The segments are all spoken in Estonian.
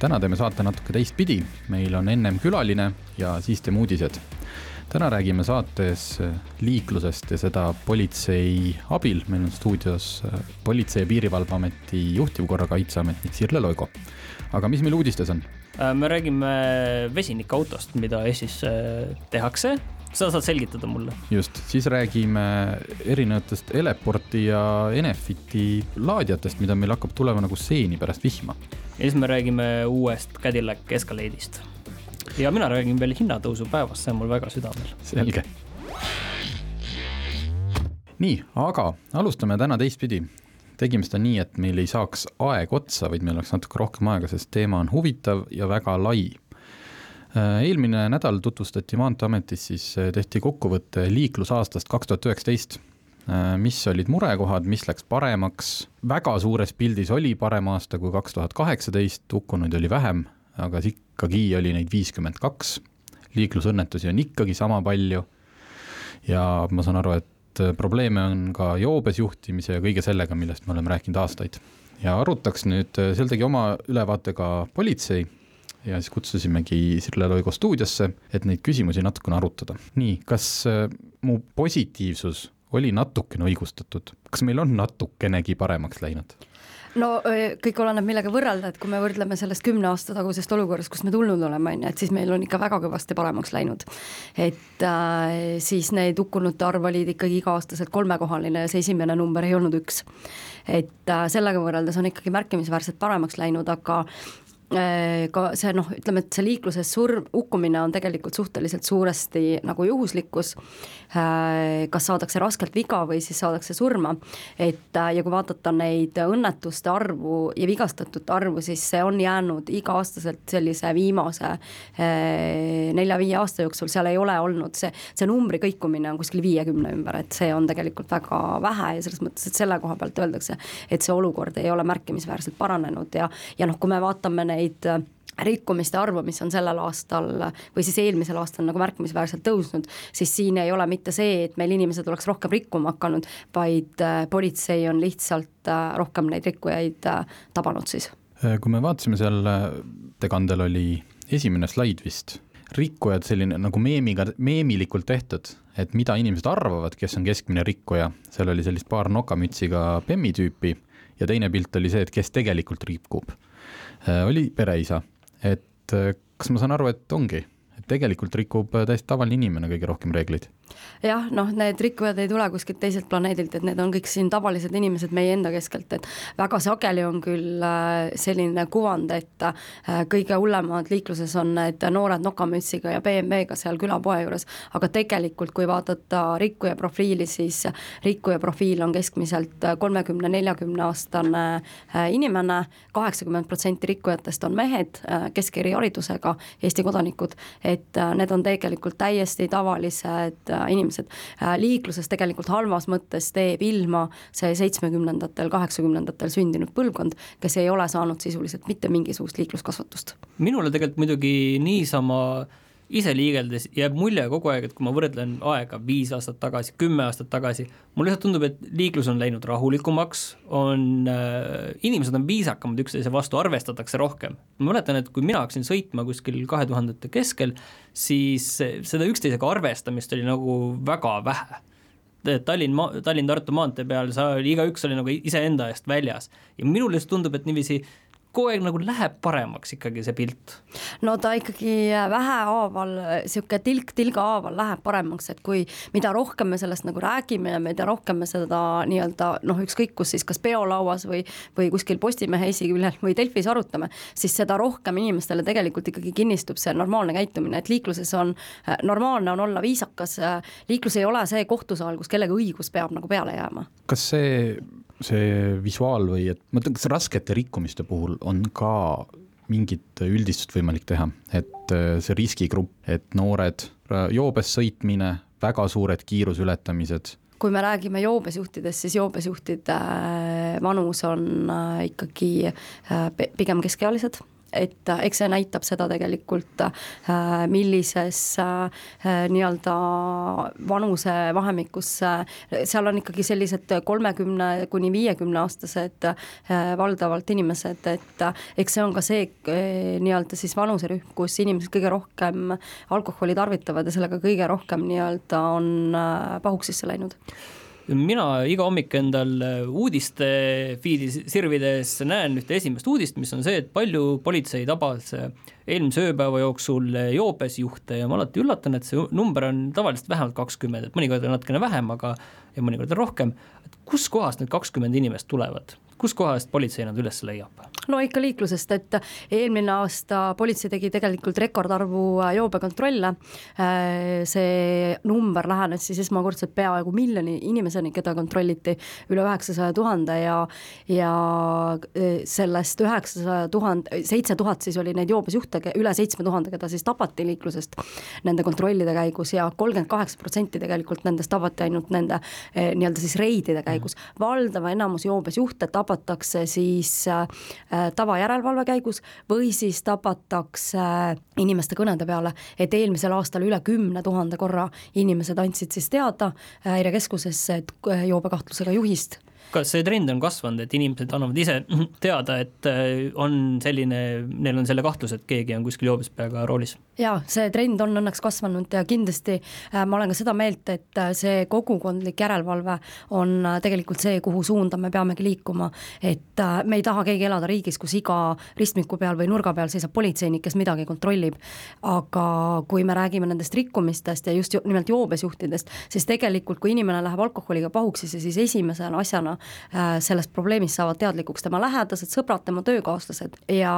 täna teeme saate natuke teistpidi, meil on ennem külaline ja siis teeme uudised. täna räägime saates äh, liiklusest ja seda politsei abil, meil on stuudios äh, Politsei- ja Piirivalveameti juhtivkorrakaitseametnik Sirle Loigo. aga mis meil uudistes on? me räägime vesinikautost, mida Eestis tehakse seda saad selgitada mulle. just, siis räägime erinevatest Eleporti ja Enefiti laadijatest, mida meil hakkab tulema nagu seeni pärast vihma ja siis me räägime uuest Cadillac Escalade'ist. ja mina räägin veel hinnatõusu päevast, see on mul väga südamel. selge. nii, aga alustame täna teistpidi. tegime seda nii, et meil ei saaks aeg otsa, vaid meil oleks natuke rohkem aega, sest teema on huvitav ja väga lai eelmine nädal tutvustati Maanteeametis, siis äh, tehti kokkuvõte liiklusaastast kaks tuhat üheksateist Äh, mis olid murekohad, mis läks paremaks, väga suures pildis oli parem aasta kui kaks tuhat kaheksateist, hukkunuid oli vähem, aga ikkagi oli neid viiskümmend kaks, liiklusõnnetusi on ikkagi sama palju. Ja ma saan aru, et probleeme on ka joobes juhtimise ja kõige sellega, millest me oleme rääkinud aastaid. ja arutaks nüüd, seal tegi oma ülevaate ka politsei ja siis kutsusimegi Sirle Loigo stuudiosse, et neid küsimusi natukene arutada. nii, kas äh, mu positiivsus oli natukene õigustatud, kas meil on natukenegi paremaks läinud? no kõik oleneb, millega võrrelda, et kui me võrdleme sellest kümne aasta tagusest olukorrast, kust me tulnud oleme, on ju, et siis meil on ikka väga kõvasti paremaks läinud. et äh, siis neid hukkunute arv olid ikkagi iga-aastaselt kolmekohaline ja see esimene number ei olnud üks. et äh, sellega võrreldes on ikkagi märkimisväärselt paremaks läinud, aga ka see noh, ütleme, et see liikluses surm, hukkumine on tegelikult suhteliselt suuresti nagu juhuslikkus, äh, kas saadakse raskelt viga või siis saadakse surma, et äh, ja kui vaadata neid õnnetuste arvu ja vigastatute arvu, siis see on jäänud iga-aastaselt sellise viimase nelja-viie aasta jooksul, seal ei ole olnud. See, see numbri kõikumine on kuskil viiekümne ümber, et see on tegelikult väga vähe ja selles mõttes, et selle koha pealt öeldakse, et see olukord ei ole märkimisväärselt paranenud ja, ja noh, kui me vaatame neid neid äh, rikkumiste arvu, mis on sellel aastal või siis eelmisel aastal nagu märkimisväärselt tõusnud, siis siin ei ole mitte see, et meil inimesed oleks rohkem rikkuma hakanud, vaid äh, politsei on lihtsalt äh, rohkem neid rikkujaid tabanud siis. kui me vaatasime seal, ettekandel oli esimene slaid vist, rikkujad selline nagu meemiga, meemilikult tehtud, et mida inimesed arvavad, kes on keskmine rikkuja, seal oli sellist paar nokamütsiga Bemmi tüüpi ja teine pilt oli see, et kes tegelikult rikub oli pereisa, et äh, kas ma saan aru, et ongi, et tegelikult rikub äh, täiesti tavaline inimene kõige rohkem reegleid jah, noh, need rikkujad ei tule kuskilt teiselt planeedilt, et need on kõik siin tavalised inimesed meie enda keskelt, et väga sageli on küll äh, selline kuvand, et äh, kõige hullemad liikluses on need noored nokamütsiga ja BMW-ga seal külapoe juures, aga tegelikult, kui vaadata rikkuja profiili, siis rikkuja profiil on keskmiselt kolmekümne, neljakümne aastane äh, inimene, kaheksakümmend protsenti rikkujatest on mehed keskeriharidusega, Eesti kodanikud, et need on tegelikult täiesti tavalised inimesed. Äh, liikluses tegelikult halvas mõttes teeb ilma see seitsmekümnendatel, kaheksakümnendatel sündinud põlvkond, kes ei ole saanud sisuliselt mitte mingisugust liikluskasvatust. minule tegelikult muidugi niisama ise liigeldes jääb mulje kogu aeg, et kui ma võrdlen aega viis aastat tagasi, kümme aastat tagasi, mulle lihtsalt tundub, et liiklus on läinud rahulikumaks, on äh,, inimesed on viisakamad üksteise vastu, arvestatakse rohkem. ma mäletan, et kui mina hakkasin sõitma kuskil kahe tuhandete keskel, siis seda üksteisega arvestamist oli nagu väga vähe Tallinn, Tallinn-Tartu maantee peal sa, igaüks oli nagu iseenda eest väljas ja minule just tundub, et niiviisi kogu aeg nagu läheb paremaks ikkagi see pilt? no ta ikkagi vähehaaval, niisugune tilk tilga haaval läheb paremaks, et kui, mida rohkem me sellest nagu räägime ja mida rohkem me seda nii-öelda noh, ükskõik kus siis, kas peolauas või, või kuskil Postimehe esiküljel või Delfis arutame, siis seda rohkem inimestele tegelikult ikkagi kinnistub see normaalne käitumine, et liikluses on, normaalne on olla viisakas, liiklus ei ole see kohtusaal, kus kellegi õigus peab nagu peale jääma. kas see see visuaal või et ma ütlen, kas raskete rikkumiste puhul on ka mingit üldistust võimalik teha, et äh, see riskigrupp, et noored, joobes sõitmine, väga suured kiiruseületamised. Kui me räägime joobesjuhtidest, siis joobesjuhtide äh, vanus on äh, ikkagi pigem keskealised et äh, eks see näitab seda tegelikult, äh, millises äh, nii-öelda vanusevahemikus, seal on ikkagi sellised kolmekümne kuni viiekümne aastased valdavalt inimesed, et eks see on ka see nii-öelda siis vanuserühm, kus inimesed kõige rohkem alkoholi tarvitavad ja sellega kõige rohkem nii-öelda on pahuksisse läinud mina iga hommik endal äh, uudiste feed'i sirvides näen ühte esimest uudist, mis on see, et palju politsei tabas äh, eelmise ööpäeva jooksul äh, joobes juhte ja ma alati üllatan, et see number on tavaliselt vähemalt kakskümmend, et mõnikord on natukene vähem, aga ja mõnikord on rohkem, et kuskohast need kakskümmend inimest tulevad? Kuskohast politsei nad üles leiab? no ikka liiklusest, et eelmine aasta politsei tegi tegelikult rekordarvu joobekontrolle. Äh, see number lähenes siis esmakordselt peaaegu miljoni inimeseni, keda kontrolliti üle üheksasaja tuhande ja, ja äh, sellest üheksasaja tuhande, seitse tuhat siis oli neid joobesjuhte, üle seitsme tuhande, keda siis tabati liiklusest nende kontrollide käigus ja kolmkümmend kaheksa protsenti tegelikult nendest tabati ainult nende äh, nii-öelda siis reidide käigus. valdava enamus joobesjuhte tabati tabatakse siis äh, tavajärelevalve käigus või siis tabatakse inimeste kõnede peale, et eelmisel aastal üle kümne tuhande korra inimesed andsid siis teada häirekeskusesse, et joobekahtlusega juhist kas see trend on kasvanud, et inimesed annavad ise teada, et äh, on selline, neil on selle kahtlus, et keegi on kuskil joobes peaga roolis? jaa, see trend on õnneks kasvanud ja kindlasti äh, ma olen ka seda meelt, et äh, see kogukondlik järelevalve on tegelikult see, kuhu suunda me peamegi liikuma. et me ei taha keegi elada riigis, kus iga ristmiku peal või nurga peal seisab politseinik, kes midagi kontrollib. aga kui me räägime nendest rikkumistest ja just nimelt joobesjuhtidest, siis tegelikult, kui inimene läheb alkoholiga pahuksisse, siis esimese asjana sellest probleemist saavad teadlikuks tema lähedased, sõbrad, tema töökaaslased ja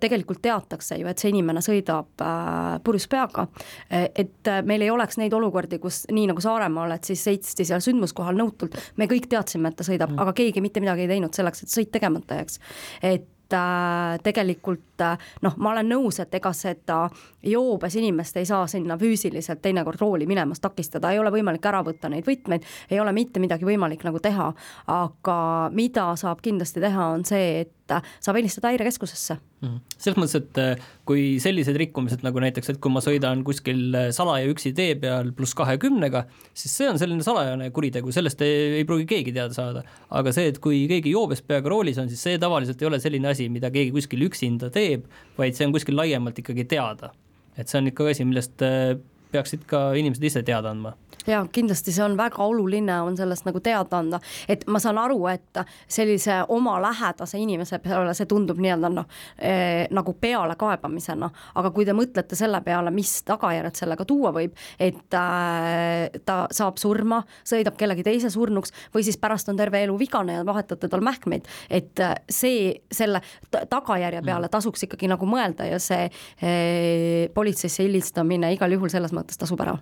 tegelikult teatakse ju, et see inimene sõidab äh, purjus peaga. et meil ei oleks neid olukordi, kus nii nagu Saaremaal, et siis sõitsti seal sündmuskohal nõutult, me kõik teadsime, et ta sõidab mm., aga keegi mitte midagi ei teinud selleks, et sõit tegemata jääks. et äh, tegelikult äh, noh, ma olen nõus, et ega seda joobes inimest ei saa sinna füüsiliselt teinekord rooli minemas takistada, ei ole võimalik ära võtta neid võtmeid, ei ole mitte midagi võimalik nagu teha, aga mida saab kindlasti teha, on see, et saab helistada häirekeskusesse. Mm.. selles mõttes, et äh, kui sellised rikkumised nagu näiteks, et kui ma sõidan kuskil äh, salaja üksi tee peal pluss kahekümnega, siis see on selline salajane kuritegu, sellest ei, ei pruugi keegi teada saada. aga see, et kui keegi joobes peaga roolis on, siis see tavaliselt ei ole selline asi, mida keegi kuskil üksinda teeb, vaid see on kuskil laiemalt ikkagi teada. et see on ikka asi, millest äh, peaksid ka inimesed ise teada andma ja kindlasti see on väga oluline, on sellest nagu teada anda, et ma saan aru, et sellise oma lähedase inimese peale see tundub nii-öelda noh eh, nagu pealekaebamisena, aga kui te mõtlete selle peale, mis tagajärjed sellega tuua võib, et äh, ta saab surma, sõidab kellegi teise surnuks või siis pärast on terve elu vigane ja vahetate tal mähkmeid, et äh, see, selle tagajärje peale mm. tasuks ikkagi nagu mõelda ja see eh, politseisse helistamine igal juhul selles mõttes tasub ära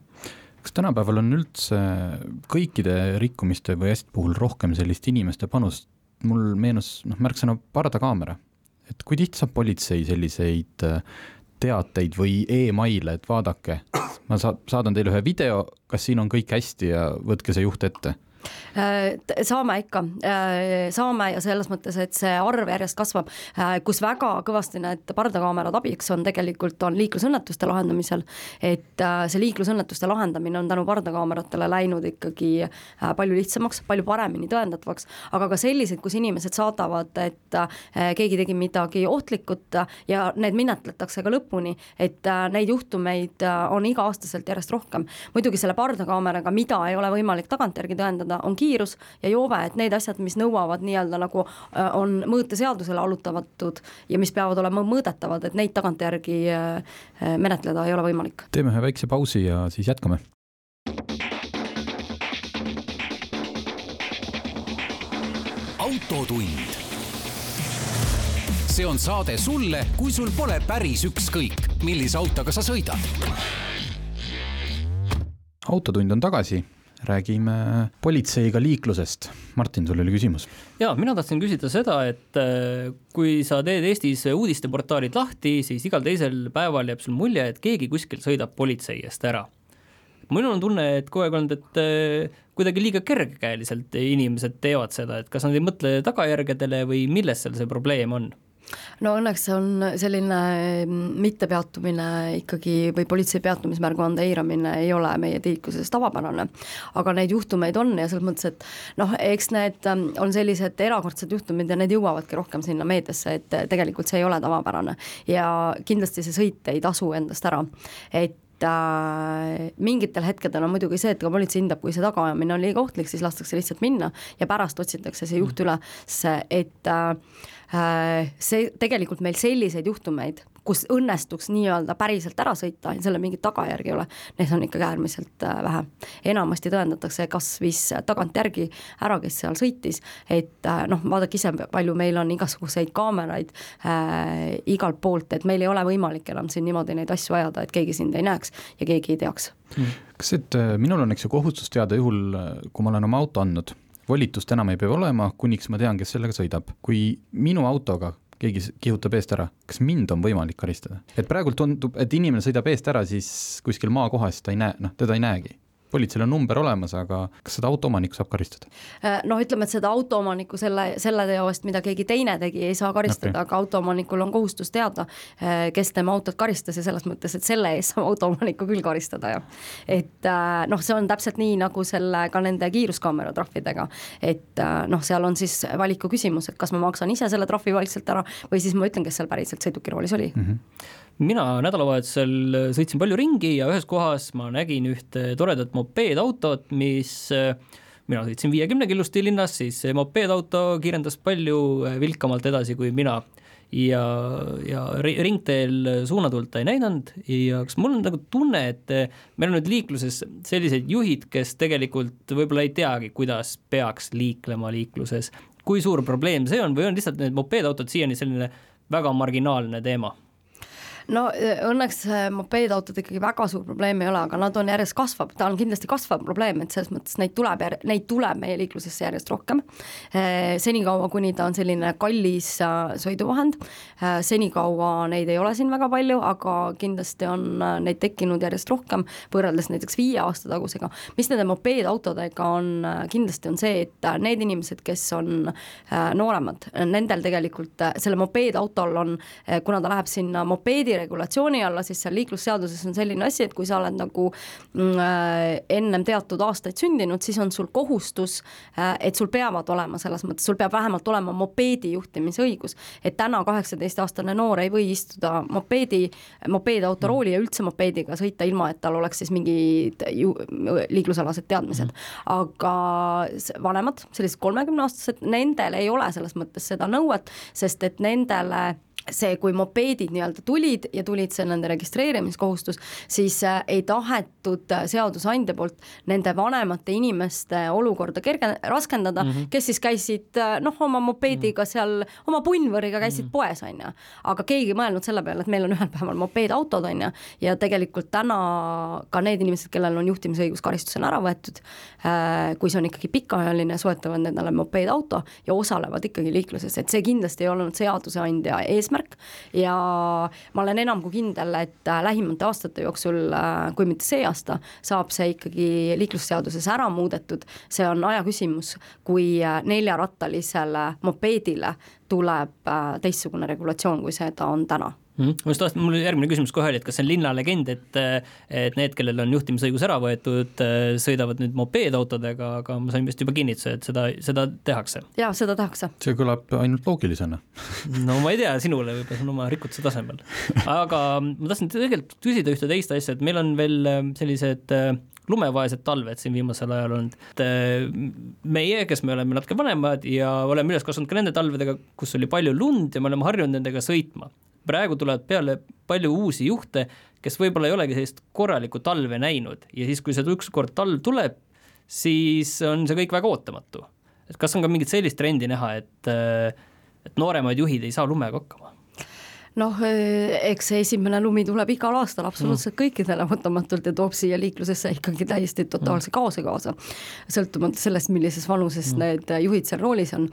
kas tänapäeval on üldse kõikide rikkumiste või asjade puhul rohkem sellist inimeste panust, mul meenus noh, märksõna pardakaamera, et kui tihti saab politsei selliseid äh, teateid või emaile, et vaadake, ma sa-, saadan teile ühe video, kas siin on kõik hästi ja võtke see juht ette saame ikka, äh, saame ja selles mõttes, et see arv järjest kasvab, äh, kus väga kõvasti need pardakaamerad abiks on tegelikult, on liiklusõnnetuste lahendamisel, et see liiklusõnnetuste lahendamine on tänu pardakaameratele läinud ikkagi palju lihtsamaks, palju paremini tõendatavaks, aga ka selliseid, kus inimesed saadavad, et keegi tegi midagi ohtlikut ja need menetletakse ka lõpuni, et neid juhtumeid on iga-aastaselt järjest rohkem. muidugi selle pardakaameraga, mida ei ole võimalik tagantjärgi tõendada, on kiirus ja joove, et need asjad, mis nõuavad nii-öelda nagu äh, on mõõteseadusele allutavatud ja mis peavad olema mõõdetavad, et neid tagantjärgi äh, menetleda ei ole võimalik. teeme ühe väikse pausi ja siis jätkame. autotund. see on saade sulle, kui sul pole päris ükskõik, millise autoga sa sõidad. autotund on tagasi räägime politseiga liiklusest. Martin, sul oli küsimus? jaa, mina tahtsin küsida seda, et äh, kui sa teed Eestis uudisteportaalid lahti, siis igal teisel päeval jääb sul mulje, et keegi kuskil sõidab politsei eest ära. minul on tunne, et kogu aeg olnud, et äh, kuidagi liiga kergekäeliselt inimesed teevad seda, et kas nad ei mõtle tagajärgedele või milles seal see probleem on no õnneks on selline mm, mittepeatumine ikkagi või politsei peatumismärguande eiramine ei ole meie liikluses tavapärane. aga neid juhtumeid on ja selles mõttes, et noh, eks need mm, on sellised erakordsed juhtumid ja need jõuavadki rohkem sinna meediasse, et tegelikult see ei ole tavapärane. ja kindlasti see sõit ei tasu endast ära, et äh, mingitel hetkedel on muidugi see, et ka politsei hindab, kui see tagaajamine on liiga ohtlik, siis lastakse lihtsalt minna ja pärast otsitakse see juht üles, et äh, Äh, see, tegelikult meil selliseid juhtumeid, kus õnnestuks nii-öelda päriselt ära sõita sellel mingit tagajärgi ei ole, neid on ikkagi äärmiselt äh, vähe. enamasti tõendatakse kas viis tagantjärgi ära, kes seal sõitis, et äh, noh, vaadake ise, palju meil on igasuguseid kaameraid äh, igalt poolt, et meil ei ole võimalik enam siin niimoodi neid asju ajada, et keegi sind ei näeks ja keegi ei teaks. kas, et minul on, eks ju, kohustus teada juhul, kui ma olen oma auto andnud volitust enam ei pea olema, kuniks ma tean, kes sellega sõidab. kui minu autoga keegi kihutab eest ära, kas mind on võimalik karistada? et praegult tundub, et inimene sõidab eest ära, siis kuskil maakohas ta ei näe, noh, teda ei näegi politseil on number olemas, aga kas seda autoomanikku saab karistada? Äh, noh, ütleme, et seda autoomanikku selle, selle teo eest, mida keegi teine tegi, ei saa karistada okay., aga autoomanikul on kohustus teada, äh, kes tema autot karistas ja selles mõttes, et selle eest saab autoomanikku küll karistada ju. et äh, noh, see on täpselt nii, nagu selle ka nende kiiruskaamera trahvidega, et noh, seal on siis valiku küsimus, et kas ma maksan ise selle trahvi vaikselt ära või siis ma ütlen, kes seal päriselt sõidukiroolis oli mm. -hmm mina nädalavahetusel sõitsin palju ringi ja ühes kohas ma nägin ühte toredat mopeedautot, mis mina sõitsin viiekümne killusti linnas, siis see mopeedauto kiirendas palju vilkamalt edasi kui mina. Ja, ja ringteel suunatult ta ei näidanud ja kas mul on nagu tunne, et meil on nüüd liikluses sellised juhid, kes tegelikult võib-olla ei teagi, kuidas peaks liiklema liikluses, kui suur probleem see on või on lihtsalt need mopeedautod siiani selline väga marginaalne teema no äh, õnneks äh, mopeedautod ikkagi väga suur probleem ei ole, aga nad on järjest kasvab, ta on kindlasti kasvav probleem, et selles mõttes neid tuleb, neid tuleb meie liiklusesse järjest rohkem. Äh, senikaua, kuni ta on selline kallis sõiduvahend, senikaua neid ei ole siin väga palju, aga kindlasti on neid tekkinud järjest rohkem, võrreldes näiteks viie aasta tagusega. mis nende mopeedautodega on, kindlasti on see, et need inimesed, kes on nooremad, nendel tegelikult selle mopeedautol on, kuna ta läheb sinna mopeedi regulatsiooni alla, siis seal liiklusseaduses on selline asi, et kui sa oled nagu mm, äh, ennem teatud aastaid sündinud, siis on sul kohustus, äh, et sul peavad olema selles mõttes, sul peab vähemalt olema mopeedi juhtimise õigus. et täna kaheksateistaastane noor ei või istuda mopeedi, mopeedauto rooli ja üldse mopeediga sõita, ilma et tal oleks siis mingid ju, liiklusalased teadmised. aga vanemad, sellised kolmekümneaastased, nendel ei ole selles mõttes seda nõuet, sest et nendele see, kui mopeedid nii-öelda tulid ja tulid see nende registreerimiskohustus, siis äh, ei tahetud äh, seadusandja poolt nende vanemate inimeste olukorda kerge, raskendada mm, -hmm. kes siis käisid äh, noh, oma mopeediga mhm. seal, oma punnvõriga käisid mm -hmm. poes, on ju. aga keegi ei mõelnud selle peale, et meil on ühel päeval mopeedautod, on ju, ja tegelikult täna ka need inimesed, kellel on juhtimisõigus karistusena ära võetud, kui see on ikkagi pikaajaline, soetavad endale mopeedauto ja osalevad ikkagi liikluses, et see kindlasti ei olnud seadusandja eesmärk, eesmärk. Ja ma olen enam kui kindel, et äh, lähimate aastate jooksul, äh, kui mitte see aasta, saab see ikkagi liiklusseaduses ära muudetud, see on aja küsimus, kui äh, neljarattalisele mopeedile tuleb teistsugune regulatsioon, kui seda on täna mm.. ma just tahtsin, mul järgmine küsimus kohe oli, et kas see on linnalegend, et et need, kellel on juhtimisõigus ära võetud, sõidavad nüüd mopeedautodega, aga ma sain vist juba kinnituse, et seda, seda tehakse. jaa, seda tehakse. see kõlab ainult loogilisena no ma ei tea, sinule võib-olla see on oma rikutuse tasemel. aga ma tahtsin tegelikult küsida ühte teist asja, et meil on veel äh, sellised äh, lumevaesed talved siin viimasel ajal olnud, et äh, meie, kes me oleme natuke vanemad ja oleme üles kasvanud ka nende talvedega, kus oli palju lund ja me oleme harjunud nendega sõitma praegu tulevad peale palju uusi juhte, kes võib-olla ei olegi sellist korralikku talve näinud ja siis, kui see ükskord talv tuleb, siis on see kõik väga ootamatu. et kas on ka mingit sellist trendi näha, et, et nooremad juhid ei saa lumega hakkama? Noh, eks see esimene lumi tuleb igal aastal absoluutselt mm. kõikidele ootamatult ja toob siia liiklusesse ikkagi täiesti totaalse mm. kaose kaasa. sõltumata sellest, millises vanuses mm. need juhid seal roolis on.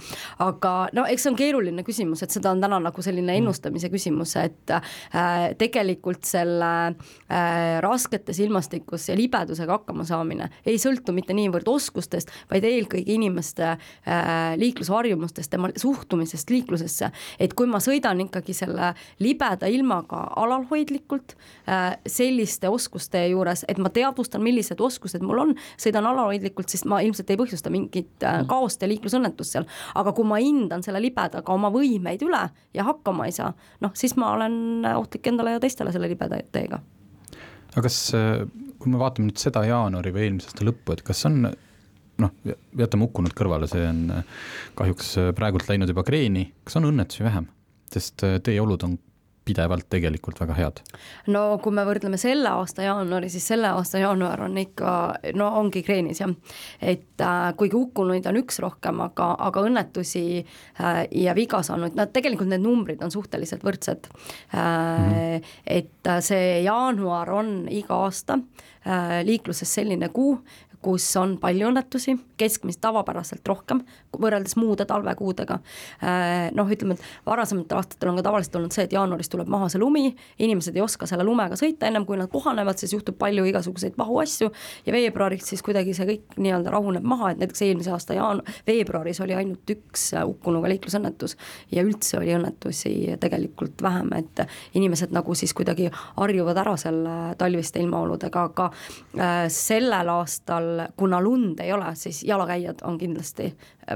aga no eks see on keeruline küsimus, et seda on täna nagu selline mm. ennustamise küsimus, et äh, tegelikult selle äh, rasketes ilmastikus ja libedusega hakkama saamine ei sõltu mitte niivõrd oskustest, vaid eelkõige inimeste äh, liiklusharjumustest, tema suhtumisest liiklusesse, et kui ma sõidan ikkagi selle libeda ilmaga alalhoidlikult äh, selliste oskuste juures, et ma teadvustan, millised oskused mul on, sõidan alalhoidlikult, siis ma ilmselt ei põhjusta mingit äh, mm. kaost ja liiklusõnnetust seal. aga kui ma hindan selle libedaga oma võimeid üle ja hakkama ei saa, noh siis ma olen ohtlik endale ja teistele selle libeda teega. aga kas, äh, kui me vaatame nüüd seda jaanuari või eelmise aasta lõppu, et kas on noh, jätame hukkunud kõrvale, see on kahjuks praegult läinud juba kreeni, kas on õnnetusi vähem? Sest äh, teie olud on pidevalt tegelikult väga head. no kui me võrdleme selle aasta jaanuari, siis selle aasta jaanuar on ikka, no ongi kreenis jah. et äh, kuigi hukkunuid on üks rohkem, aga, aga õnnetusi äh, ja viga saanuid, no tegelikult need numbrid on suhteliselt võrdsed äh, mm. -hmm. et äh, see jaanuar on iga aasta äh, liikluses selline kuu, kus on palju õnnetusi, keskmist tavapäraselt rohkem, võrreldes muude talvekuudega. Äh, noh, ütleme, et varasematel aastatel on ka tavaliselt olnud see, et jaanuaris tuleb maha see lumi, inimesed ei oska selle lumega sõita, ennem kui nad kohanevad, siis juhtub palju igasuguseid pahuasju ja veebruariks siis kuidagi see kõik nii-öelda rahuneb maha, et näiteks eelmise aasta jaan-, veebruaris oli ainult üks hukkunuga liiklusõnnetus ja üldse oli õnnetusi tegelikult vähem, et inimesed nagu siis kuidagi harjuvad ära selle talviste ilmaoludega, aga äh, sellel aastal kuna lund ei ole, siis jalakäijad on kindlasti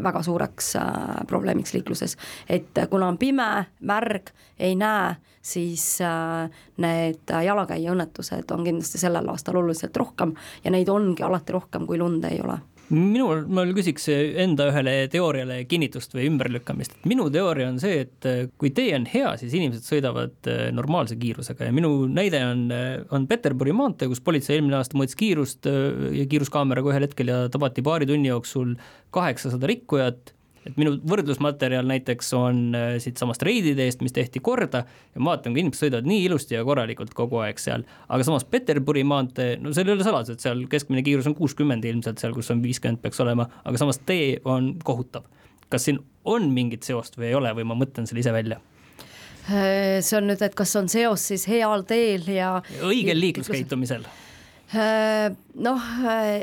väga suureks äh, probleemiks liikluses. et kuna on pime, märg, ei näe, siis äh, need jalakäija õnnetused on kindlasti sellel aastal oluliselt rohkem ja neid ongi alati rohkem, kui lund ei ole minul, ma küsiks enda ühele teooriale kinnitust või ümberlükkamist, et minu teooria on see, et äh, kui tee on hea, siis inimesed sõidavad äh, normaalse kiirusega. Ja minu näide on, äh, on Peterburi maantee, kus politsei eelmine aasta mõõtis kiirust ja kiiruskaameraga ühel hetkel ja tabati paari tunni jooksul kaheksasada rikkujat et minu võrdlusmaterjal näiteks on äh, siitsamast reidide eest, mis tehti korda ja ma vaatan, kui inimesed sõidavad nii ilusti ja korralikult kogu aeg seal, aga samas Peterburi maantee, no seal ei ole saladus, et seal keskmine kiirus on kuuskümmend ilmselt seal, kus on viiskümmend peaks olema, aga samas tee on kohutav. kas siin on mingit seost või ei ole või ma mõtlen selle ise välja? Äh, see on nüüd, et kas on seos siis heal teel ja õigel liikluskäitumisel Äh, noh,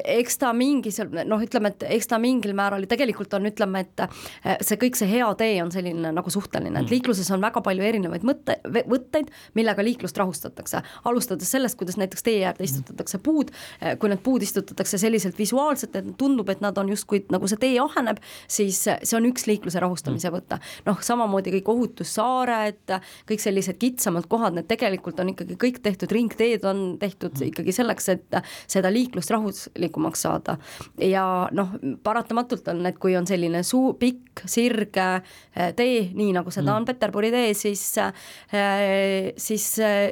eks ta mingis, noh, ütleme, et eks ta mingil määral tegelikult on, ütleme, et äh, see kõik see hea tee on selline nagu suhteline, et mm. liikluses on väga palju erinevaid mõtte, võtteid, millega liiklust rahustatakse. alustades sellest, kuidas näiteks tee äärde istutatakse puud, kui need puud istutatakse selliselt visuaalselt, et tundub, et nad on justkui nagu see tee aheneb, siis see on üks liikluse rahustamise mm. võte. noh, samamoodi kõik ohutussaared, kõik sellised kitsamad kohad, need tegelikult on ikkagi kõik tehtud, ringteed on tehtud mm. ikkagi selleks, et seda liiklust rahuslikumaks saada. ja noh, paratamatult on, et kui on selline suu-, pikk, sirge eh, tee, nii nagu seda mm. on Peterburi tee, siis eh, siis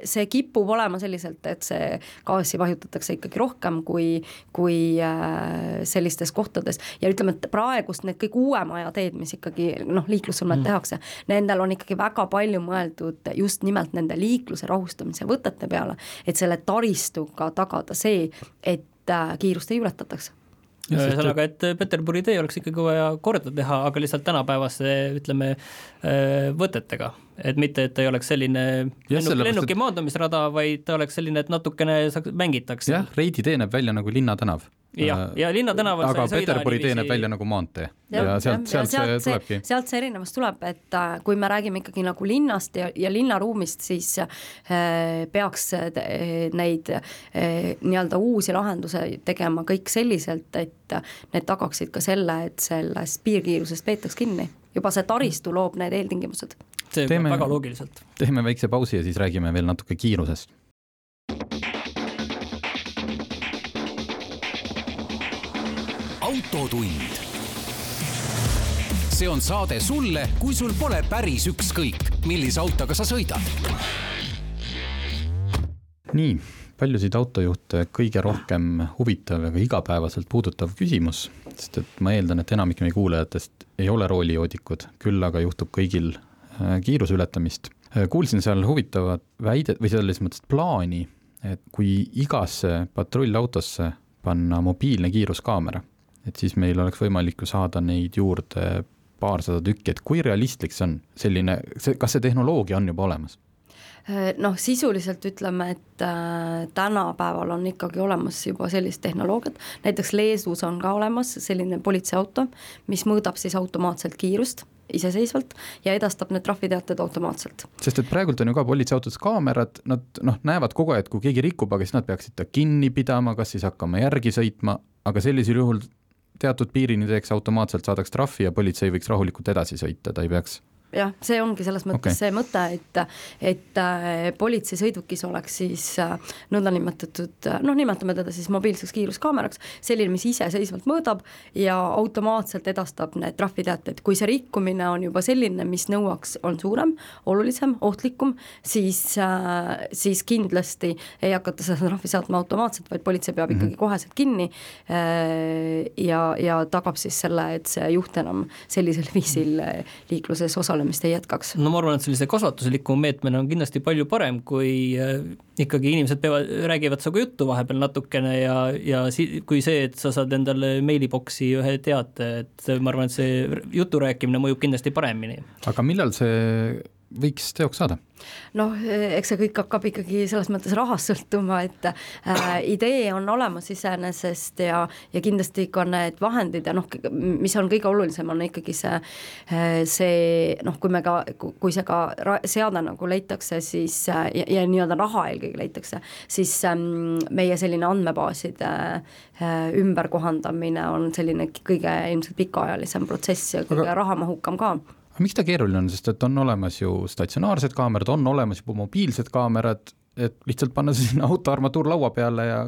see kipub olema selliselt, et see gaasi vahutatakse ikkagi rohkem kui, kui eh, sellistes kohtades ja ütleme, et praegust need kõik uuema aja teed, mis ikkagi noh, liiklussõlmed mm. tehakse, nendel on ikkagi väga palju mõeldud just nimelt nende liikluse rahustamise võtete peale, et selle taristuga tagada see, et äh, kiirust ei ületataks. Ühesõnaga, et Peterburi tee oleks ikkagi vaja korda teha, aga lihtsalt tänapäevaste ütleme äh, võtetega, et mitte, et ta ei oleks selline lennuk, lennuki maandumisrada, vaid ta oleks selline, et natukene mängitakse. jah, Reidi tee näeb välja nagu linnatänav jah, äh, ja linnatänaval aga Peterburi tee näeb välja nagu maantee ja, ja sealt, sealt, sealt see tulebki. sealt see erinevus tuleb, et äh, kui me räägime ikkagi nagu linnast ja, ja linnaruumist, siis äh, peaks neid äh, nii-öelda uusi lahendusi tegema kõik selliselt, et need tagaksid ka selle, et sellest piirkiirusest peetaks kinni. juba see taristu loob need eeltingimused. see teeme, väga loogiliselt. teeme väikse pausi ja siis räägime veel natuke kiirusest autotund. see on saade sulle, kui sul pole päris ükskõik, millise autoga sa sõidad. nii, paljusid autojuhte kõige rohkem huvitav ja ka igapäevaselt puudutav küsimus, sest et ma eeldan, et enamik meie kuulajatest ei ole roolijoodikud, küll aga juhtub kõigil äh, kiiruse ületamist kuulsin seal huvitavat väidet või selles mõttes plaani, et kui igasse patrullautosse panna mobiilne kiiruskaamera, et siis meil oleks võimalik ju saada neid juurde paarsada tükki, et kui realistlik see on, selline, see, kas see tehnoloogia on juba olemas? noh, sisuliselt ütleme, et äh, tänapäeval on ikkagi olemas juba sellist tehnoloogiat, näiteks Leedus on ka olemas selline politseiauto, mis mõõdab siis automaatselt kiirust iseseisvalt ja edastab need trahviteated automaatselt. sest et praegult on ju ka politseiautodes kaamerad, nad noh, näevad kogu aeg, kui keegi rikub, aga siis nad peaksid ta kinni pidama, kas siis hakkama järgi sõitma, aga sellisel juhul teatud piirini teeks automaatselt, saadaks trahvi ja politsei võiks rahulikult edasi sõita, ta ei peaks jah, see ongi selles mõttes okay. see mõte, et, et äh, politseisõidukis oleks siis äh, nõndanimetatud noh, nimetame teda siis mobiilseks kiiruskaameraks, selline, mis iseseisvalt mõõdab ja automaatselt edastab need trahviteated, kui see rikkumine on juba selline, mis nõuaks, on suurem, olulisem, ohtlikum, siis, äh, siis kindlasti ei hakata seda trahvi saatma automaatselt, vaid politsei peab mm -hmm. ikkagi koheselt kinni ja, ja tagab siis selle, et see juht enam sellisel viisil liikluses osaleb osalemist ei jätkaks? no ma arvan, et sellise kasvatusliku meetmena on kindlasti palju parem, kui äh, ikkagi inimesed peavad, räägivad sinuga juttu vahepeal natukene ja, ja si-, kui see, et sa saad endale meiliboksi ühe teate, et ma arvan, et see jutu rääkimine mõjub kindlasti paremini. aga millal see võiks teoks saada? noh, eks see kõik hakkab ikkagi selles mõttes rahast sõltuma, et äh, idee on olemas iseenesest ja, ja kindlasti ka need vahendid ja noh, mis on kõige olulisem, on ikkagi see, äh, see noh, kui me ka, kui see ka seade nagu leitakse, siis äh, ja, ja nii-öelda raha eelkõige leitakse, siis ähm, meie selline andmebaaside äh, ümberkohandamine on selline kõige ilmselt pikaajalisem protsess ja kõige Aga... rahamahukam ka aga miks ta keeruline on, sest et on olemas ju statsionaarsed kaamerad, on olemas juba mobiilsed kaamerad, et lihtsalt panna sinna auto armatuur laua peale ja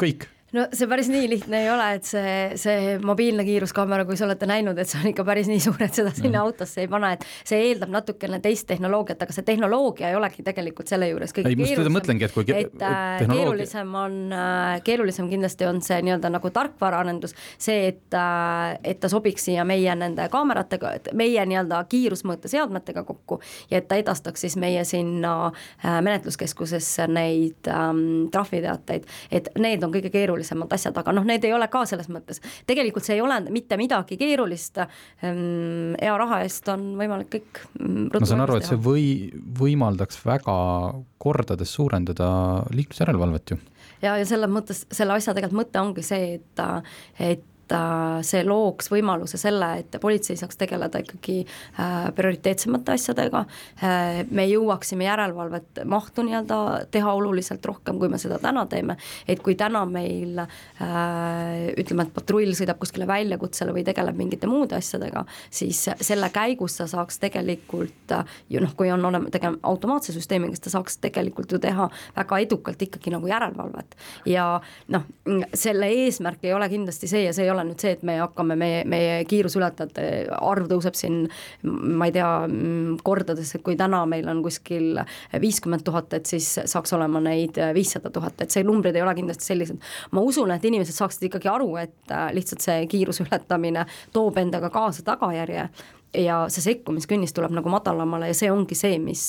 kõik no see päris nii lihtne ei ole, et see, see mobiilne kiiruskaamera, kui sa olete näinud, et see on ikka päris nii suur, et seda sinna mm. autosse ei pane, et see eeldab natukene teist tehnoloogiat, aga see tehnoloogia ei olegi tegelikult selle juures kõige ei, keerulisem. mõtlengi, et kui et, et äh, keerulisem on, äh, keerulisem kindlasti on see nii-öelda nagu tarkvaraarendus, see, et, äh, et ta sobiks siia meie nende kaameratega, meie nii-öelda kiirusmõõteseadmetega kokku ja et ta edastaks siis meie sinna menetluskeskusesse neid ähm, trahviteateid, et need on kõige keerulisemad keerulisemad asjad, aga noh, need ei ole ka selles mõttes, tegelikult see ei ole mitte midagi keerulist, ehm, hea raha eest on võimalik kõik mm, ma saan aru, et see või, võimaldaks väga kordades suurendada liiklusjärelevalvet ju. ja, ja selles mõttes, selle asja tegelikult mõte ongi see, et, et see looks võimaluse selle, et politsei saaks tegeleda ikkagi äh, prioriteetsemate asjadega, äh, me jõuaksime järelevalvet mahtu nii-öelda teha oluliselt rohkem, kui me seda täna teeme, et kui täna meil ütleme, et patrull sõidab kuskile väljakutsele või tegeleb mingite muude asjadega, siis selle käigus ta saaks tegelikult ju noh, kui on olema, tegema automaatse süsteemiga, siis ta saaks tegelikult ju teha väga edukalt ikkagi nagu järelevalvet. ja noh, selle eesmärk ei ole kindlasti see ja see ei ole ole nüüd see, et me hakkame, meie, meie kiiruseületajate arv tõuseb siin ma ei tea, kordades, et kui täna meil on kuskil viiskümmend tuhat, et siis saaks olema neid viissada tuhat, et see numbrid ei ole kindlasti sellised. ma usun, et inimesed saaksid ikkagi aru, et lihtsalt see kiiruse ületamine toob endaga kaasa tagajärje ja see sekkumiskünnis tuleb nagu madalamale ja see ongi see, mis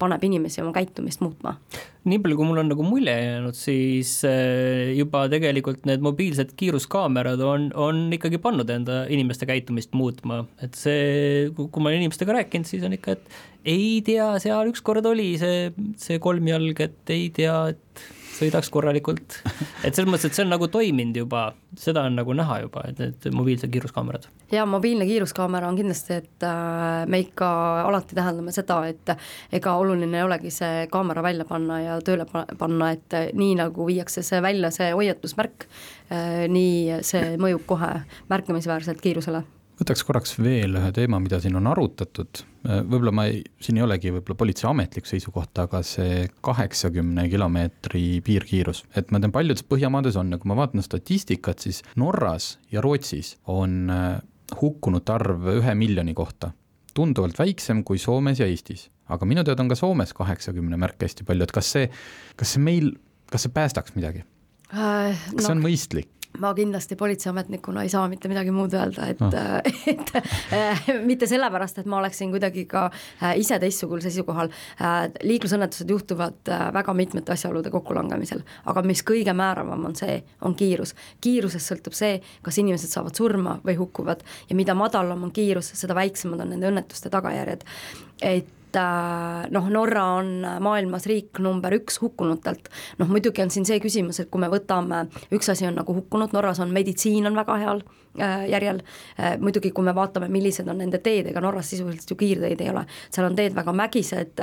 paneb inimesi oma käitumist muutma. nii palju, kui mul on nagu mulje jäänud, siis äh, juba tegelikult need mobiilsed kiiruskaamerad on, on ikkagi pannud enda inimeste käitumist muutma, et see, kui ma olen inimestega rääkinud, siis on ikka, et ei tea, seal ükskord oli see, see kolmjalg, et ei tea, et sõidaks korralikult. et selles mõttes, et see on nagu toiminud juba, seda on nagu näha juba, et need mobiilsed kiiruskaamerad. ja mobiilne kiiruskaamera on kindlasti, et äh, me ikka alati täheldame seda, et ega oluline ei olegi see kaamera välja panna ja tööle panna, et nii nagu viiakse see välja, see hoiatusmärk, äh, nii see mõjub kohe märkimisväärselt kiirusele võtaks korraks veel ühe teema, mida siin on arutatud, võib-olla ma ei, siin ei olegi võib-olla politsei ametlik seisukoht, aga see kaheksakümne kilomeetri piirkiirus, et ma tean, paljudes Põhjamaades on kui ma vaatan statistikat, siis Norras ja Rootsis on äh, hukkunute arv ühe miljoni kohta tunduvalt väiksem kui Soomes ja Eestis. aga minu teada on ka Soomes kaheksakümne märke hästi palju, et kas see, kas see meil, kas see päästaks midagi äh,? kas no, see on mõistlik? Ma kindlasti politseiametnikuna ei saa mitte midagi muud öelda, et no., et äh, mitte sellepärast, et ma oleksin kuidagi ka äh, ise teistsugusel seisukohal äh,, liiklusõnnetused juhtuvad äh, väga mitmete asjaolude kokkulangemisel, aga mis kõige määravam on see, on kiirus. kiirusest sõltub see, kas inimesed saavad surma või hukkuvad ja mida madalam on kiirus, seda väiksemad on nende õnnetuste tagajärjed. et et äh, noh, Norra on maailmas riik number üks hukkunutelt, noh muidugi on siin see küsimus, et kui me võtame, üks asi on nagu hukkunud, Norras on meditsiin on väga heal äh, järjel, äh, muidugi kui me vaatame, millised on nende teed, ega Norras sisuliselt ju kiirteid ei ole, seal on teed väga mägised,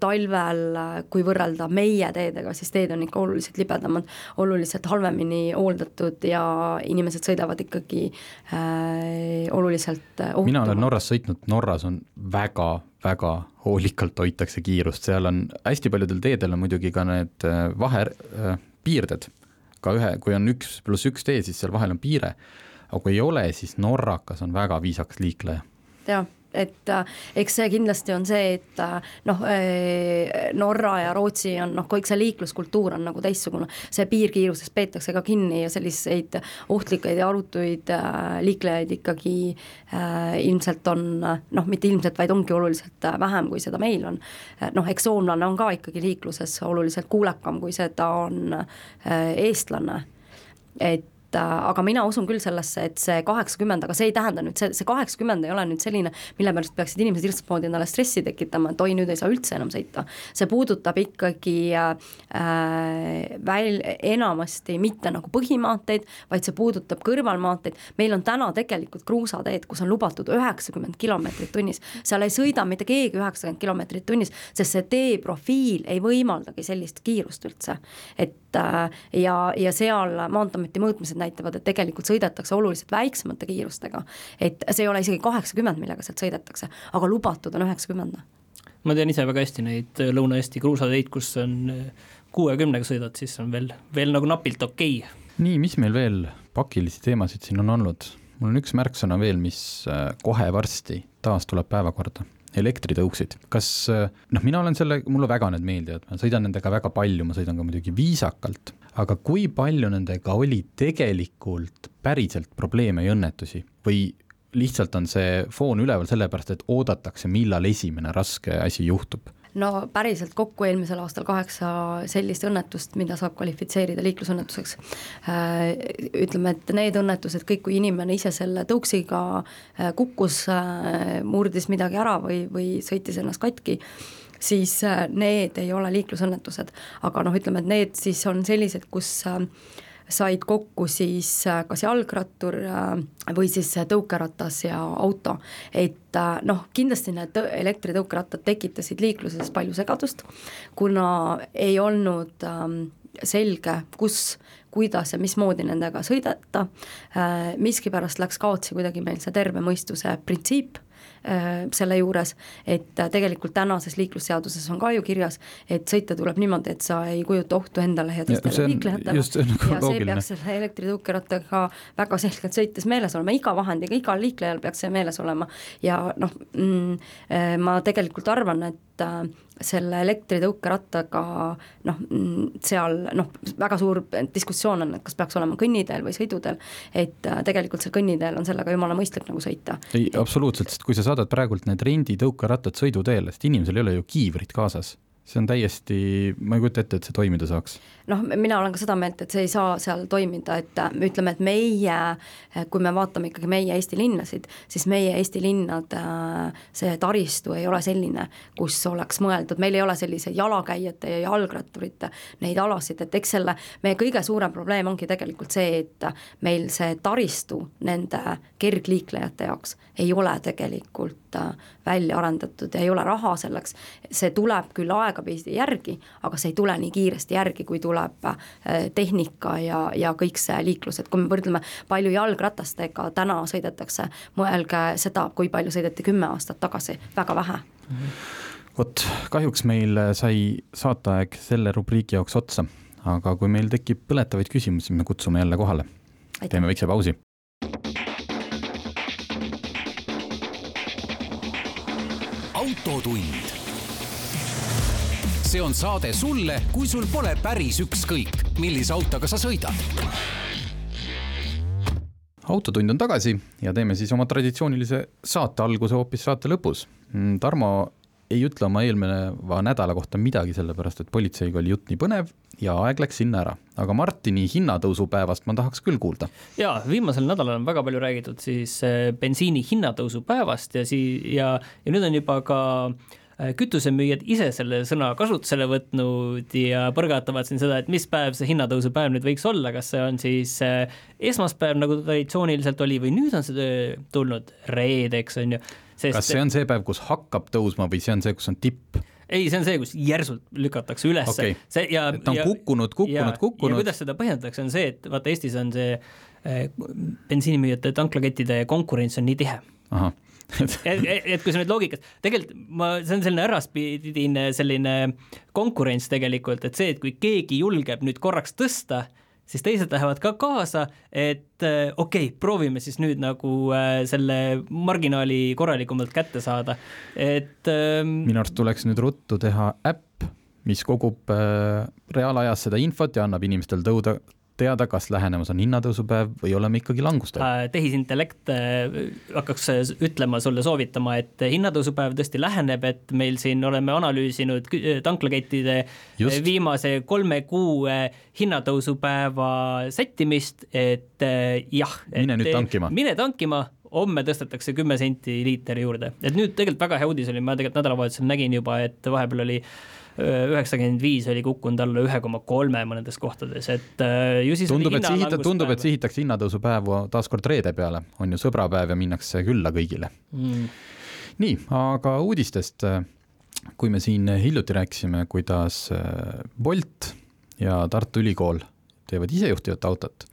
talvel, kui võrrelda meie teedega, siis teed on ikka oluliselt libedamad, oluliselt halvemini hooldatud ja inimesed sõidavad ikkagi äh, oluliselt ohutumalt. mina olen Norras sõitnud, Norras on väga väga hoolikalt hoitakse kiirust, seal on hästi paljudel teedel on muidugi ka need äh, vahepiirded, äh, ka ühe, kui on üks pluss üks tee, siis seal vahel on piire, aga kui ei ole, siis norrakas on väga viisakas liikleja. jah et äh, eks see kindlasti on see, et äh, noh, äh, Norra ja Rootsi on noh, kõik see liikluskultuur on nagu teistsugune, see piirkiirusest peetakse ka kinni ja selliseid ohtlikuid ja arutuid liiklejaid ikkagi äh, ilmselt on noh, mitte ilmselt, vaid ongi oluliselt vähem, kui seda meil on. noh, eks soomlane on ka ikkagi liikluses oluliselt kuulekam, kui seda on äh, eestlane et aga mina usun küll sellesse, et see kaheksakümmend, aga see ei tähenda nüüd, see, see kaheksakümmend ei ole nüüd selline, mille pärast peaksid inimesed hirmsmoodi endale stressi tekitama, et oi, nüüd ei saa üldse enam sõita. see puudutab ikkagi äh, väl-, enamasti mitte nagu põhimaanteid, vaid see puudutab kõrvalmaanteid, meil on täna tegelikult kruusateed, kus on lubatud üheksakümmend kilomeetrit tunnis, seal ei sõida mitte keegi üheksakümmend kilomeetrit tunnis, sest see tee profiil ei võimaldagi sellist kiirust üldse. et äh, ja, ja seal Maanteeameti mõõtmised näitavad, et tegelikult sõidetakse oluliselt väiksemate kiirustega. et see ei ole isegi kaheksakümmend, millega sealt sõidetakse, aga lubatud on üheksakümmend. ma tean ise väga hästi neid Lõuna-Eesti kruusateid, kus on kuuekümnega sõidad, siis on veel, veel nagu napilt okei okay.. nii, mis meil veel pakilisi teemasid siin on olnud? mul on üks märksõna veel, mis äh, kohe varsti taas tuleb päevakorda elektritõuksid, kas noh, mina olen selle, mulle väga need meeldivad, ma sõidan nendega väga palju, ma sõidan ka muidugi viisakalt, aga kui palju nendega oli tegelikult päriselt probleeme ja õnnetusi? Või lihtsalt on see foon üleval sellepärast, et oodatakse, millal esimene raske asi juhtub? No päriselt kokku eelmisel aastal kaheksa sellist õnnetust, mida saab kvalifitseerida liiklusõnnetuseks. Äh, ütleme, et need õnnetused, kõik, kui inimene ise selle tõuksiga äh, kukkus, äh, murdis midagi ära või, või sõitis ennast katki, siis need ei ole liiklusõnnetused. aga noh, ütleme, et need siis on sellised, kus said kokku siis äh, kas jalgrattur äh, või siis tõukeratas ja auto. et äh, noh, kindlasti need elektritõukerattad tekitasid liikluses palju segadust, kuna ei olnud ähm, selge, kus, kuidas ja mismoodi nendega sõideta, miskipärast läks kaotsi kuidagi meil see terve mõistuse printsiip selle juures, et äh, tegelikult tänases liiklusseaduses on ka ju kirjas, et sõita tuleb niimoodi, et sa ei kujuta ohtu endale ja teistele liiklejatele. Nagu ja see peaks selle elektritõukerattaga väga selgelt sõites meeles olema, iga vahendiga, igal liiklejal peaks see meeles olema. Ja noh mm,, äh, ma tegelikult arvan, et selle elektritõukerattaga noh, seal noh, väga suur diskussioon on, et kas peaks olema kõnniteel või sõiduteel, et tegelikult seal kõnniteel on sellega jumala mõistlik nagu sõita. ei, absoluutselt, sest kui sa saadad praegult need renditõukerattad sõiduteele, sest inimesel ei ole ju kiivrit kaasas see on täiesti, ma ei kujuta ette, et see toimida saaks. Noh, mina olen ka seda meelt, et see ei saa seal toimida, et äh, ütleme, et meie, äh, kui me vaatame ikkagi meie Eesti linnasid, siis meie Eesti linnad, äh, see taristu ei ole selline, kus oleks mõeldud, meil ei ole selliseid jalakäijate ja jalgratturite neid alasid, et eks selle, meie kõige suurem probleem ongi tegelikult see, et meil see taristu nende kergliiklejate jaoks ei ole tegelikult välja arendatud ja ei ole raha selleks, see tuleb küll aeg aegapidi järgi, aga see ei tule nii kiiresti järgi, kui tuleb äh, tehnika ja, ja kõik see liiklus, et kui me võrdleme, palju jalgratastega täna sõidetakse, mõelge seda, kui palju sõideti kümme aastat tagasi, väga vähe. Vot, kahjuks meil sai saateaeg selle rubriigi jaoks otsa, aga kui meil tekib põletavaid küsimusi, me kutsume jälle kohale. teeme väikse pausi. autotund see on saade sulle, kui sul pole päris ükskõik, millise autoga sa sõidad. autotund on tagasi ja teeme siis oma traditsioonilise saate alguse hoopis saate lõpus. Mm, Tarmo ei ütle oma eelneva nädala kohta midagi, sellepärast et politseiga oli jutt nii põnev ja aeg läks sinna ära. aga Martini hinnatõusupäevast ma tahaks küll kuulda. jaa, viimasel nädalal on väga palju räägitud siis äh, bensiini hinnatõusupäevast ja sii- ja, ja nüüd on juba ka äh, kütusemüüjad ise selle sõna kasutusele võtnud ja põrgatavad siin seda, et mis päev see hinnatõusupäev nüüd võiks olla, kas see on siis äh, esmaspäev, nagu traditsiooniliselt oli, või nüüd on see tulnud reedeks, on ju kas see on see päev, kus hakkab tõusma või see on see, kus on tipp? ei, see on see, kus järsult lükatakse üles okay.. see ja. ta on ja, kukkunud, kukkunud, kukkunud. kuidas seda põhjendatakse, on see, et vaata, Eestis on see eh, bensiinimüüjate tanklakettide konkurents on nii tihe. et, et, kui sa nüüd loogikas, tegelikult ma, see on selline äraspidine selline konkurents tegelikult, et see, et kui keegi julgeb nüüd korraks tõsta siis teised lähevad ka kaasa, et äh, okei okay,, proovime siis nüüd nagu äh, selle marginaali korralikumalt kätte saada, et ähm, minu arust tuleks nüüd ruttu teha äpp, mis kogub äh, reaalajas seda infot ja annab inimestel tõuda, teada, kas lähenemas on hinnatõusupäev või oleme ikkagi langustel äh,? tehisintellekt äh, hakkaks äh, ütlema sulle, soovitama, et hinnatõusupäev tõesti läheneb, et meil siin oleme analüüsinud tanklakettide Just. viimase kolme kuu hinnatõusupäeva sättimist, et jah. mine nüüd tankima. mine tankima homme tõstetakse kümme senti liiter juurde, et nüüd tegelikult väga hea uudis oli, ma tegelikult nädalavahetusel nägin juba, et vahepeal oli äh, üheksakümmend viis oli kukkunud alla ühe koma kolme mõnedes kohtades, et äh, ju siis tundub, et sihita-, tundub, et sihitakse hinnatõusupäevu taaskord reede peale, on ju sõbrapäev ja minnakse külla kõigile. Mm.. nii, aga uudistest, kui me siin hiljuti rääkisime, kuidas äh, Bolt ja Tartu Ülikool teevad isejuhtivat autot,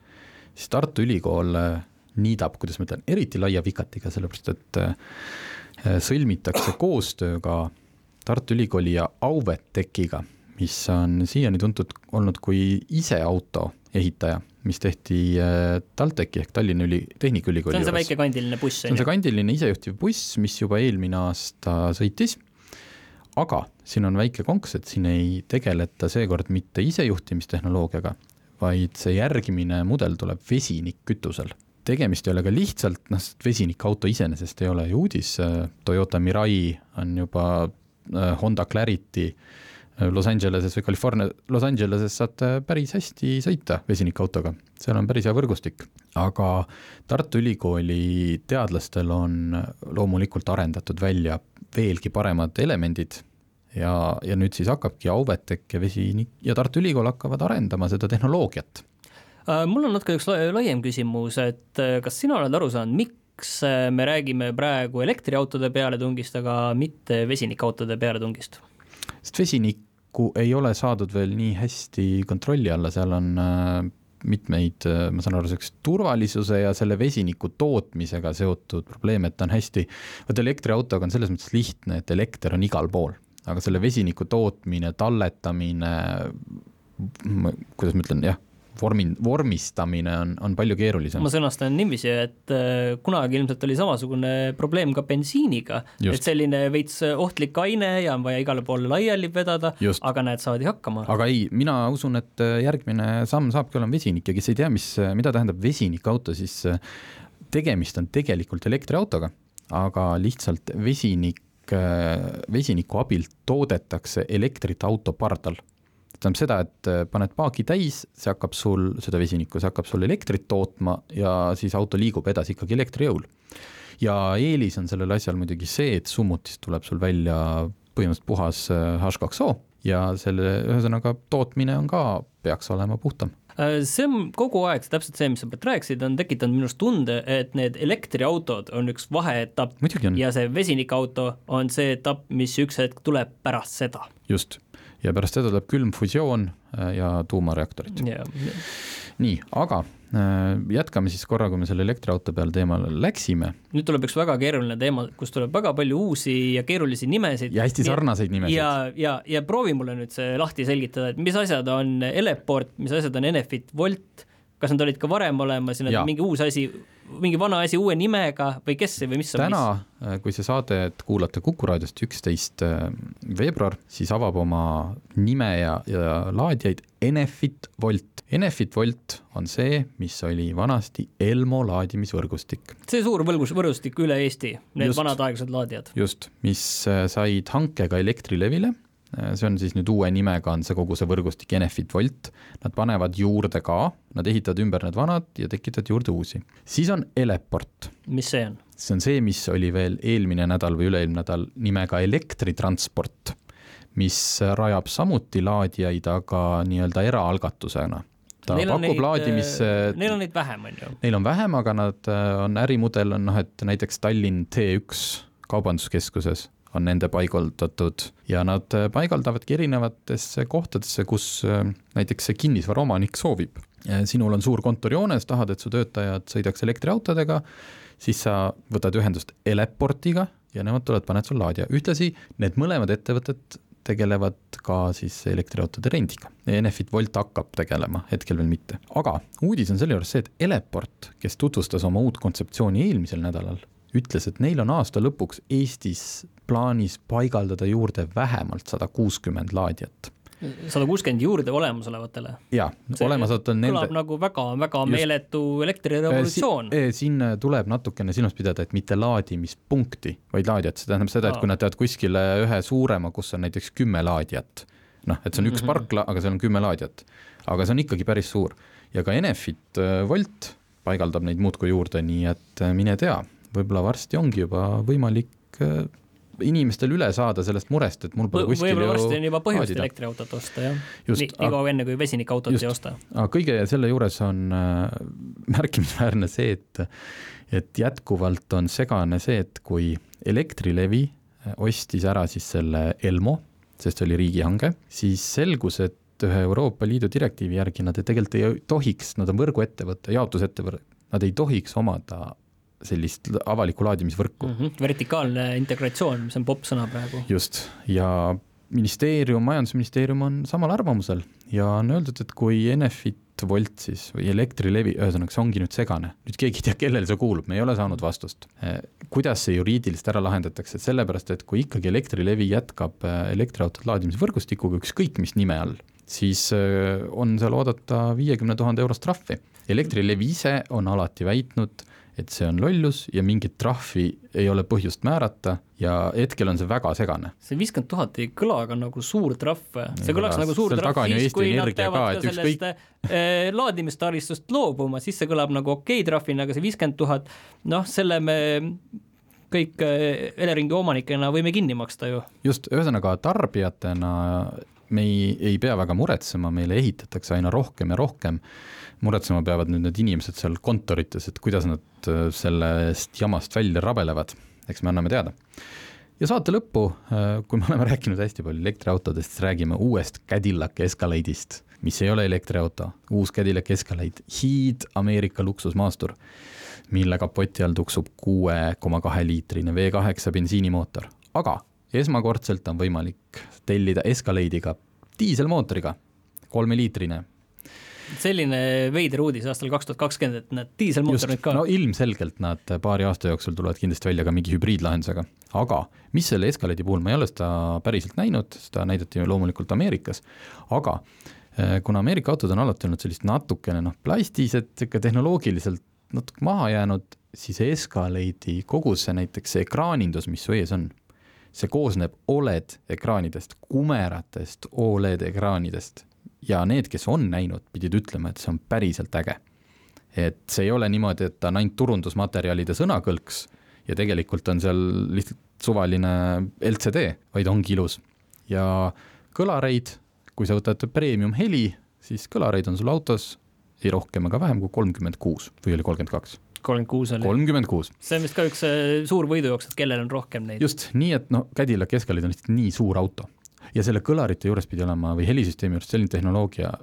siis Tartu Ülikool äh, niidab, kuidas ma ütlen, eriti laia vikatiga, sellepärast et sõlmitakse koostööga Tartu Ülikooli ja Auvetechiga, mis on siiani tuntud olnud kui iseauto ehitaja, mis tehti äh, TalTechi ehk Tallinna Üli-, Tehnikaülikooli juures. see on see väike kandiline buss, on ju? see on see kandiline isejuhtiv buss, mis juba eelmine aasta sõitis, aga siin on väike konks, et siin ei tegeleta seekord mitte isejuhtimistehnoloogiaga, vaid see järgmine mudel tuleb vesinikkütusel tegemist ei ole ka lihtsalt, noh, vesinikauto iseenesest ei ole ju uudis, Toyota Mirai on juba Äh, Honda Clarity äh, Los Angeleses või California, Los Angeleses saate päris hästi sõita vesinikautoga, seal on päris hea võrgustik. aga Tartu Ülikooli teadlastel on loomulikult arendatud välja veelgi paremad elemendid ja, ja nüüd siis hakkabki Auvetek ja Vesinik ja Tartu Ülikool hakkavad arendama seda tehnoloogiat. Äh, mul on natuke üks laiem küsimus, et kas sina oled aru saanud, miks miks äh, me räägime praegu elektriautode pealetungist, aga mitte vesinikautode pealetungist? sest vesinikku ei ole saadud veel nii hästi kontrolli alla, seal on äh, mitmeid, äh, ma saan aru, sellist turvalisuse ja selle vesiniku tootmisega seotud probleeme, et ta on hästi, vot elektriautoga on selles mõttes lihtne, et elekter on igal pool, aga selle vesiniku tootmine, talletamine, kuidas ma ütlen, jah vormi, vormistamine on, on palju keerulisem. ma sõnastan niiviisi, et äh, kunagi ilmselt oli samasugune probleem ka bensiiniga, et selline veits ohtlik aine ja on vaja igale poole laiali vedada, aga näed, saadi hakkama. aga ei, mina usun, et äh, järgmine samm saabki olema vesinik ja kes ei tea, mis, mida tähendab vesinikauto, siis äh, tegemist on tegelikult elektriautoga, aga lihtsalt vesinik, vesiniku abil toodetakse elektrit auto pardal tähendab seda, et äh, paned paagi täis, see hakkab sul, seda vesinikku, see hakkab sul elektrit tootma ja siis auto liigub edasi ikkagi elektri jõul. ja eelis on sellel asjal muidugi see, et summutist tuleb sul välja põhimõtteliselt puhas H2O äh, ja selle, ühesõnaga tootmine on ka, peaks olema puhtam äh, see on kogu aeg täpselt see, mis sa praegu rääkisid, on tekitanud minus tunde, et need elektriautod on üks vaheetapp ja see vesinikauto on see etapp, mis üks hetk tuleb pärast seda. just, ja pärast seda tuleb külmfusioon äh, ja tuumareaktorid yeah.. nii, aga äh, jätkame siis korra, kui me selle elektriauto peale teemale läksime. nüüd tuleb üks väga keeruline teema, kus tuleb väga palju uusi ja keerulisi nimesid. ja hästi sarnaseid nimesid. ja, ja, ja proovi mulle nüüd see lahti selgitada, et mis asjad on Eleport, mis asjad on Enefit Volt, kas nad olid ka varem olemas ja nad Jaa. mingi uus asi, mingi vana asi uue nimega või kes see või mis see täna, kui see saadet kuulate Kuku raadiost üksteist veebruar, siis avab oma nime ja, ja laadijaid Enefit Volt. Enefit Volt on see, mis oli vanasti Elmo laadimisvõrgustik, see suur võrgus, võrgustik üle Eesti, need Just. vanad aeglased laadijad. just, mis äh, said hankega Elektrilevile. See on siis nüüd uue nimega on see kogu see võrgustik Enefit Volt, nad panevad juurde ka, nad ehitavad ümber need vanad ja tekitavad juurde uusi. siis on Eleport mis see on? see on see, mis oli veel eelmine nädal või üle-eelmine nädal nimega elektritransport, mis rajab samuti laadijaid, aga nii-öelda eraalgatusena. ta Neil pakub neid, laadimis, Neil on neid vähem, on ju. neil on vähem, aga nad äh, on ärimudel on noh, et näiteks Tallinn T1 kaubanduskeskuses on nende paigaldatud ja nad äh, paigaldavadki erinevatesse kohtadesse, kus äh, näiteks see kinnisvaraomanik soovib. sinul on suur kontorihoones, tahad, et su töötajad sõidaks elektriautodega, siis sa võtad ühendust Eleportiga ja nemad tulevad, panevad sul laadija. ühtlasi need mõlemad ettevõtted tegelevad ka siis elektriautode rendiga. Enefit Volt hakkab tegelema, hetkel veel mitte. aga uudis on selle juures see, et Eleport, kes tutvustas oma uut kontseptsiooni eelmisel nädalal, ütles, et neil on aasta lõpuks Eestis plaanis paigaldada juurde vähemalt sada kuuskümmend laadijat. sada kuuskümmend juurde olemasolevatele. jaa, olemasolevad on nende kõlab nagu väga-väga meeletu elektrirevolutsioon. Si- eh, siin tuleb natukene silmas pidada, et mitte laadimispunkti, vaid laadijat, see tähendab seda, et kui nad teevad kuskile ühe suurema, kus on näiteks kümme laadijat, noh, et see on üks Mhm. parkla, aga seal on kümme laadijat, aga see on ikkagi päris suur ja ka Enefit Volt paigaldab neid muudkui juurde, nii et mine tea, võib-olla varsti ongi juba võimalik äh, inimestel üle saada sellest murest, et mul pole kuskil võib-olla varsti on juba põhjust elektriautot osta, jah. Just, nii, nii kaua enne, kui vesinikautot just. ei osta. aga kõige selle juures on äh, märkimisväärne see, et et jätkuvalt on segane see, et kui Elektrilevi äh, ostis ära siis selle Elmo, sest see oli riigihange, siis selgus, et ühe Euroopa Liidu direktiivi järgi nad tegelikult ei tohiks, nad on võrguettevõte, jaotusettevõte, nad ei tohiks omada sellist avalikku laadimisvõrku mm. -hmm. vertikaalne integratsioon, mis on popp sõna praegu. just, ja ministeerium, majandusministeerium on samal arvamusel ja on öeldud, et kui Enefit Volt siis või Elektrilevi, ühesõnaga see ongi nüüd segane, nüüd keegi ei tea, kellele see kuulub, me ei ole saanud vastust. kuidas see juriidiliselt ära lahendatakse, sellepärast et kui ikkagi Elektrilevi jätkab äh, elektriautode laadimisvõrgustikuga ükskõik mis nime all, siis äh, on seal oodata viiekümne tuhande eurost trahvi. Elektrilevi ise on alati väitnud, et see on lollus ja mingit trahvi ei ole põhjust määrata ja hetkel on see väga segane see viiskümmend tuhat ei kõla ka nagu suur trahv, see kõlaks kõla. nagu suur trahv siis, kui nad peavad ka, ka sellest eh, laadimistaristust loobuma, siis see kõlab nagu okei trahvina, aga see viiskümmend tuhat, noh, selle me kõik eh, Eleringi omanikena võime kinni maksta ju. just, ühesõnaga tarbijatena me ei, ei pea väga muretsema, meile ehitatakse aina rohkem ja rohkem. muretsema peavad nüüd need inimesed seal kontorites, et kuidas nad äh, sellest jamast välja rabelevad, eks me anname teada. ja saate lõppu, kui me oleme rääkinud hästi palju elektriautodest, siis räägime uuest Cadillac Escalade'ist, mis ei ole elektriauto, uus Cadillac Escalade, hiid Ameerika luksusmaastur, mille kapoti all tuksub kuue koma kahe liitrine V kaheksa bensiinimootor, aga esmakordselt on võimalik tellida Escalade'iga diiselmootoriga, kolmeliitrine. selline veider uudis aastal kaks tuhat kakskümmend, et need diiselmootorid ka no ilmselgelt nad paari aasta jooksul tulevad kindlasti välja ka mingi hübriidlahendusega, aga mis selle Escalade'i puhul, ma ei ole seda päriselt näinud, seda näidati ju loomulikult Ameerikas, aga eh, kuna Ameerika autod on alati olnud sellist natukene noh, plastised, ikka tehnoloogiliselt natuke maha jäänud, siis Escalade'i kogu see näiteks see ekraanindus, mis su ees on, see koosneb Oled ekraanidest, kumeratest Oled ekraanidest. Ja need, kes on näinud, pidid ütlema, et see on päriselt äge. Et see ei ole niimoodi, et ta on ainult turundusmaterjalide sõnakõlks ja tegelikult on seal lihtsalt suvaline LCD, vaid ongi ilus. ja kõlareid, kui sa võtad premium heli, siis kõlareid on sul autos ei rohkem ega vähem kui kolmkümmend kuus või oli kolmkümmend kaks, kolmkümmend kuus oli, kolmkümmend kuus. see on vist ka üks eh, suur võidujooks, et kellel on rohkem neid. just nii, et noh, Cadillac Escalade on lihtsalt nii suur auto ja selle kõlarite juures pidi olema või helisüsteemi juures selline tehnoloogia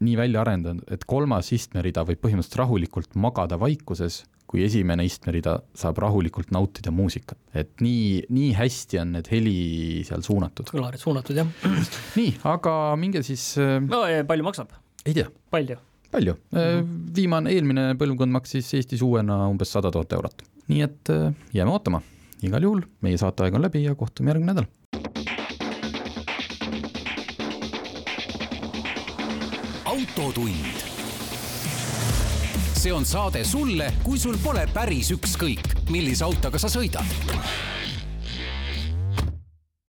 nii välja arendanud, et kolmas istmerida võib põhimõtteliselt rahulikult magada vaikuses, kui esimene istmerida saab rahulikult nautida muusikat. et nii, nii hästi on need heli seal suunatud. kõlarid suunatud jah. nii, aga minge siis äh,, no ja palju maksab? ei tea, palju? Palju, viimane, eelmine põlvkond maksis Eestis uuena umbes sada tuhat eurot, nii et jääme ootama. igal juhul meie saateaeg on läbi ja kohtume järgmine nädal. autotund. see on saade sulle, kui sul pole päris ükskõik, millise autoga sa sõidad